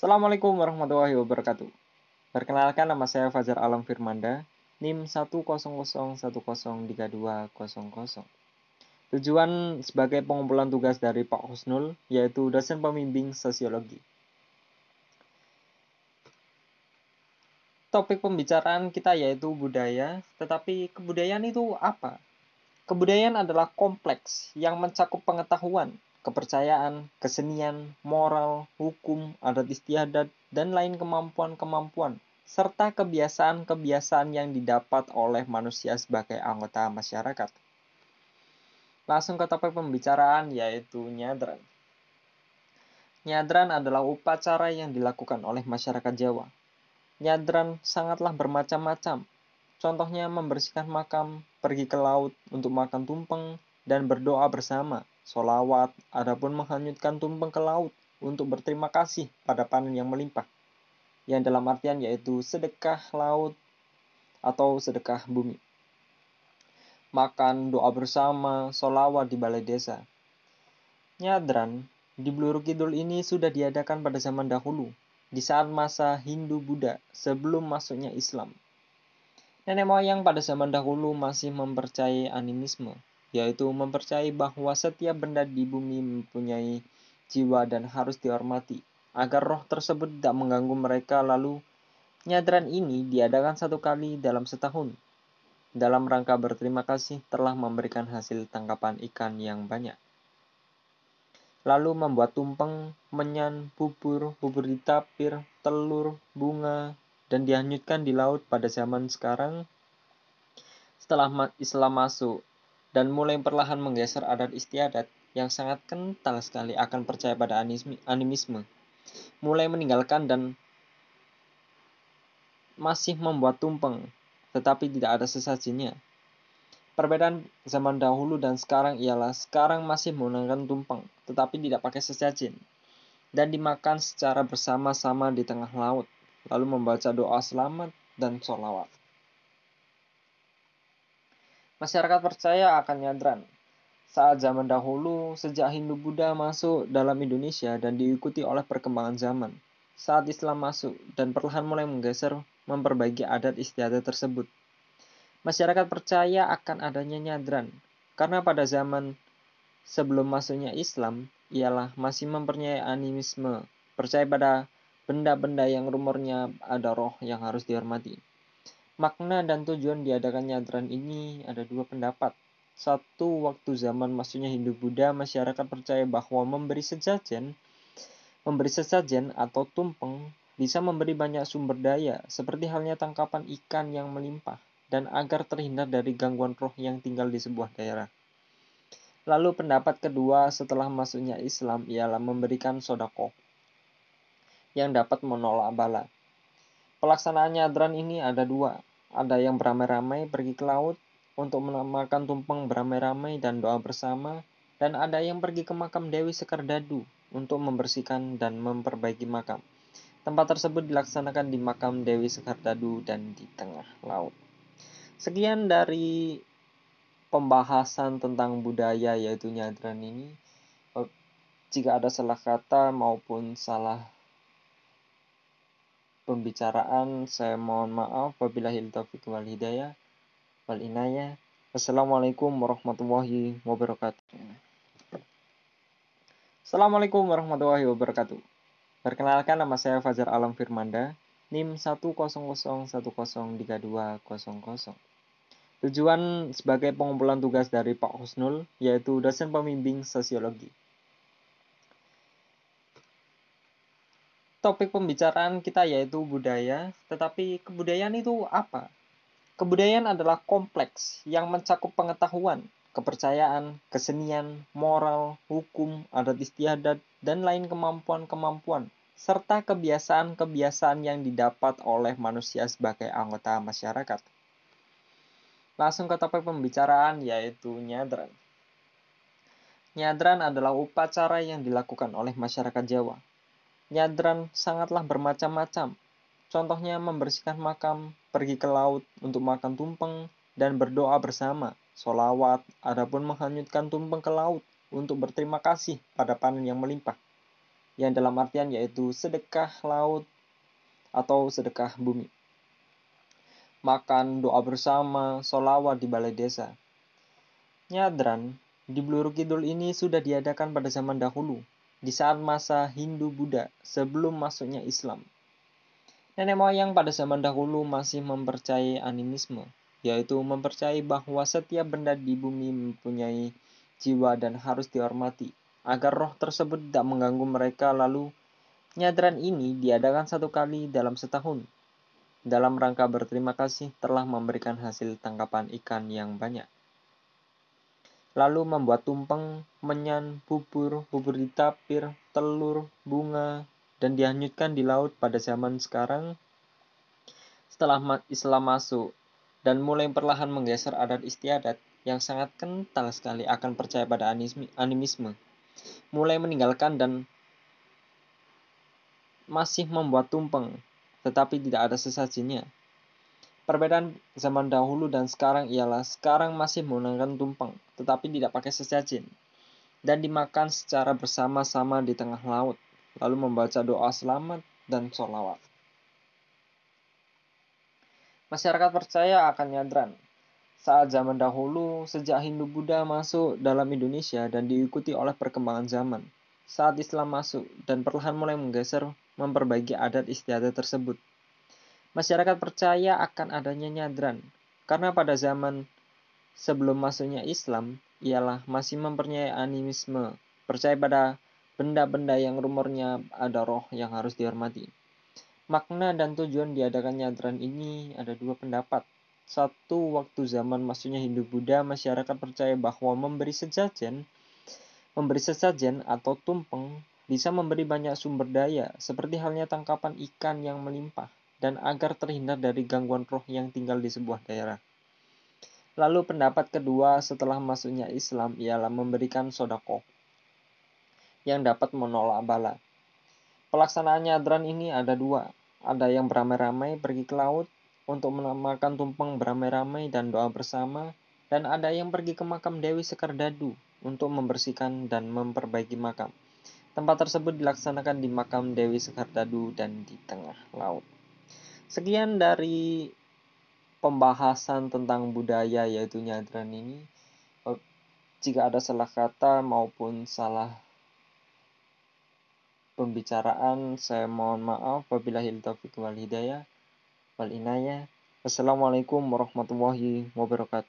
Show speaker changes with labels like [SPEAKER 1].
[SPEAKER 1] Assalamualaikum warahmatullahi wabarakatuh. Perkenalkan nama saya Fajar Alam Firmanda, NIM 100103200. Tujuan sebagai pengumpulan tugas dari Pak Husnul, yaitu dosen pembimbing sosiologi. Topik pembicaraan kita yaitu budaya, tetapi kebudayaan itu apa? Kebudayaan adalah kompleks yang mencakup pengetahuan, kepercayaan, kesenian, moral, hukum, adat istiadat, dan lain kemampuan-kemampuan, serta kebiasaan-kebiasaan yang didapat oleh manusia sebagai anggota masyarakat. Langsung ke topik pembicaraan yaitu nyadran. Nyadran adalah upacara yang dilakukan oleh masyarakat Jawa Nyadran sangatlah bermacam-macam. Contohnya membersihkan makam, pergi ke laut untuk makan tumpeng, dan berdoa bersama, solawat, adapun menghanyutkan tumpeng ke laut untuk berterima kasih pada panen yang melimpah. Yang dalam artian yaitu sedekah laut atau sedekah bumi. Makan, doa bersama, solawat di balai desa. Nyadran di Bluru Kidul ini sudah diadakan pada zaman dahulu, di saat masa Hindu-Buddha sebelum masuknya Islam. Nenek moyang pada zaman dahulu masih mempercayai animisme, yaitu mempercayai bahwa setiap benda di bumi mempunyai jiwa dan harus dihormati, agar roh tersebut tidak mengganggu mereka lalu nyadran ini diadakan satu kali dalam setahun. Dalam rangka berterima kasih telah memberikan hasil tangkapan ikan yang banyak. Lalu membuat tumpeng, menyan, bubur, bubur ditapir, telur, bunga, dan dihanyutkan di laut pada zaman sekarang. Setelah Islam masuk dan mulai perlahan menggeser adat istiadat yang sangat kental sekali akan percaya pada animisme, mulai meninggalkan dan masih membuat tumpeng, tetapi tidak ada sesajinya. Perbedaan zaman dahulu dan sekarang ialah sekarang masih menggunakan tumpeng, tetapi tidak pakai sesajen, dan dimakan secara bersama-sama di tengah laut, lalu membaca doa selamat dan sholawat. Masyarakat percaya akan nyadran. Saat zaman dahulu, sejak Hindu-Buddha masuk dalam Indonesia dan diikuti oleh perkembangan zaman, saat Islam masuk dan perlahan mulai menggeser memperbaiki adat istiadat tersebut Masyarakat percaya akan adanya nyadran, karena pada zaman sebelum masuknya Islam, ialah masih mempercayai animisme, percaya pada benda-benda yang rumornya ada roh yang harus dihormati. Makna dan tujuan diadakan nyadran ini ada dua pendapat. Satu, waktu zaman masuknya Hindu-Buddha, masyarakat percaya bahwa memberi sesajen, memberi sesajen atau tumpeng bisa memberi banyak sumber daya, seperti halnya tangkapan ikan yang melimpah dan agar terhindar dari gangguan roh yang tinggal di sebuah daerah. Lalu pendapat kedua setelah masuknya Islam ialah memberikan sodako yang dapat menolak bala. Pelaksanaan nyadran ini ada dua. Ada yang beramai-ramai pergi ke laut untuk menamakan tumpeng beramai-ramai dan doa bersama, dan ada yang pergi ke makam Dewi Sekardadu untuk membersihkan dan memperbaiki makam. Tempat tersebut dilaksanakan di makam Dewi Sekardadu dan di tengah laut. Sekian dari pembahasan tentang budaya yaitu nyadran ini. Jika ada salah kata maupun salah pembicaraan, saya mohon maaf. Wabillahi taufiq wal hidayah wal inayah. Wassalamualaikum warahmatullahi wabarakatuh. Assalamualaikum warahmatullahi wabarakatuh. Perkenalkan nama saya Fajar Alam Firmanda, NIM 100103200. Tujuan sebagai pengumpulan tugas dari Pak Husnul, yaitu dosen pembimbing sosiologi. Topik pembicaraan kita yaitu budaya, tetapi kebudayaan itu apa? Kebudayaan adalah kompleks yang mencakup pengetahuan, kepercayaan, kesenian, moral, hukum, adat istiadat, dan lain kemampuan-kemampuan, serta kebiasaan-kebiasaan yang didapat oleh manusia sebagai anggota masyarakat. Langsung ke topik pembicaraan yaitu nyadran. Nyadran adalah upacara yang dilakukan oleh masyarakat Jawa. Nyadran sangatlah bermacam-macam. Contohnya membersihkan makam, pergi ke laut untuk makan tumpeng, dan berdoa bersama, solawat, adapun menghanyutkan tumpeng ke laut untuk berterima kasih pada panen yang melimpah. yang dalam artian yaitu sedekah laut atau sedekah bumi. Makan, doa bersama, solawat di balai desa. Nyadran di Bluru Kidul ini sudah diadakan pada zaman dahulu, di saat masa Hindu-Buddha sebelum masuknya Islam. Nenek moyang pada zaman dahulu masih mempercayai animisme, yaitu mempercayai bahwa setiap benda di bumi mempunyai jiwa dan harus dihormati, agar roh tersebut tidak mengganggu mereka lalu nyadran ini diadakan satu kali dalam setahun. Dalam rangka berterima kasih telah memberikan hasil tangkapan ikan yang banyak lalu membuat tumpeng, menyan, bubur, bubur ditapir, telur, bunga, dan dihanyutkan di laut pada zaman sekarang setelah Islam masuk dan mulai perlahan menggeser adat istiadat yang sangat kental sekali akan percaya pada animisme. Mulai meninggalkan dan masih membuat tumpeng tetapi tidak ada sesajinya. Perbedaan zaman dahulu dan sekarang ialah sekarang masih menggunakan tumpeng, tetapi tidak pakai sesajen, dan dimakan secara bersama-sama di tengah laut, lalu membaca doa selamat dan sholawat. Masyarakat percaya akan nyadran. Saat zaman dahulu, sejak Hindu-Buddha masuk dalam Indonesia dan diikuti oleh perkembangan zaman, saat Islam masuk dan perlahan mulai menggeser memperbaiki adat istiadat tersebut Masyarakat percaya akan adanya nyadran, karena pada zaman sebelum masuknya Islam, ialah masih mempercayai animisme, percaya pada benda-benda yang rumornya ada roh yang harus dihormati. Makna dan tujuan diadakan nyadran ini ada dua pendapat. Satu, waktu zaman masuknya Hindu-Buddha, masyarakat percaya bahwa memberi sesajen, memberi sesajen atau tumpeng bisa memberi banyak sumber daya, seperti halnya tangkapan ikan yang melimpah dan agar terhindar dari gangguan roh yang tinggal di sebuah daerah. Lalu pendapat kedua setelah masuknya Islam ialah memberikan sodako yang dapat menolak bala. Pelaksanaan nyadran ini ada dua. Ada yang beramai-ramai pergi ke laut untuk menamakan tumpeng beramai-ramai dan doa bersama, dan ada yang pergi ke makam Dewi Sekardadu untuk membersihkan dan memperbaiki makam. Tempat tersebut dilaksanakan di makam Dewi Sekardadu dan di tengah laut. Sekian dari pembahasan tentang budaya yaitu nyadran ini. Oh, jika ada salah kata maupun salah pembicaraan, saya mohon maaf. Wabillahi taufiq wal hidayah wal inayah. Wassalamualaikum warahmatullahi wabarakatuh.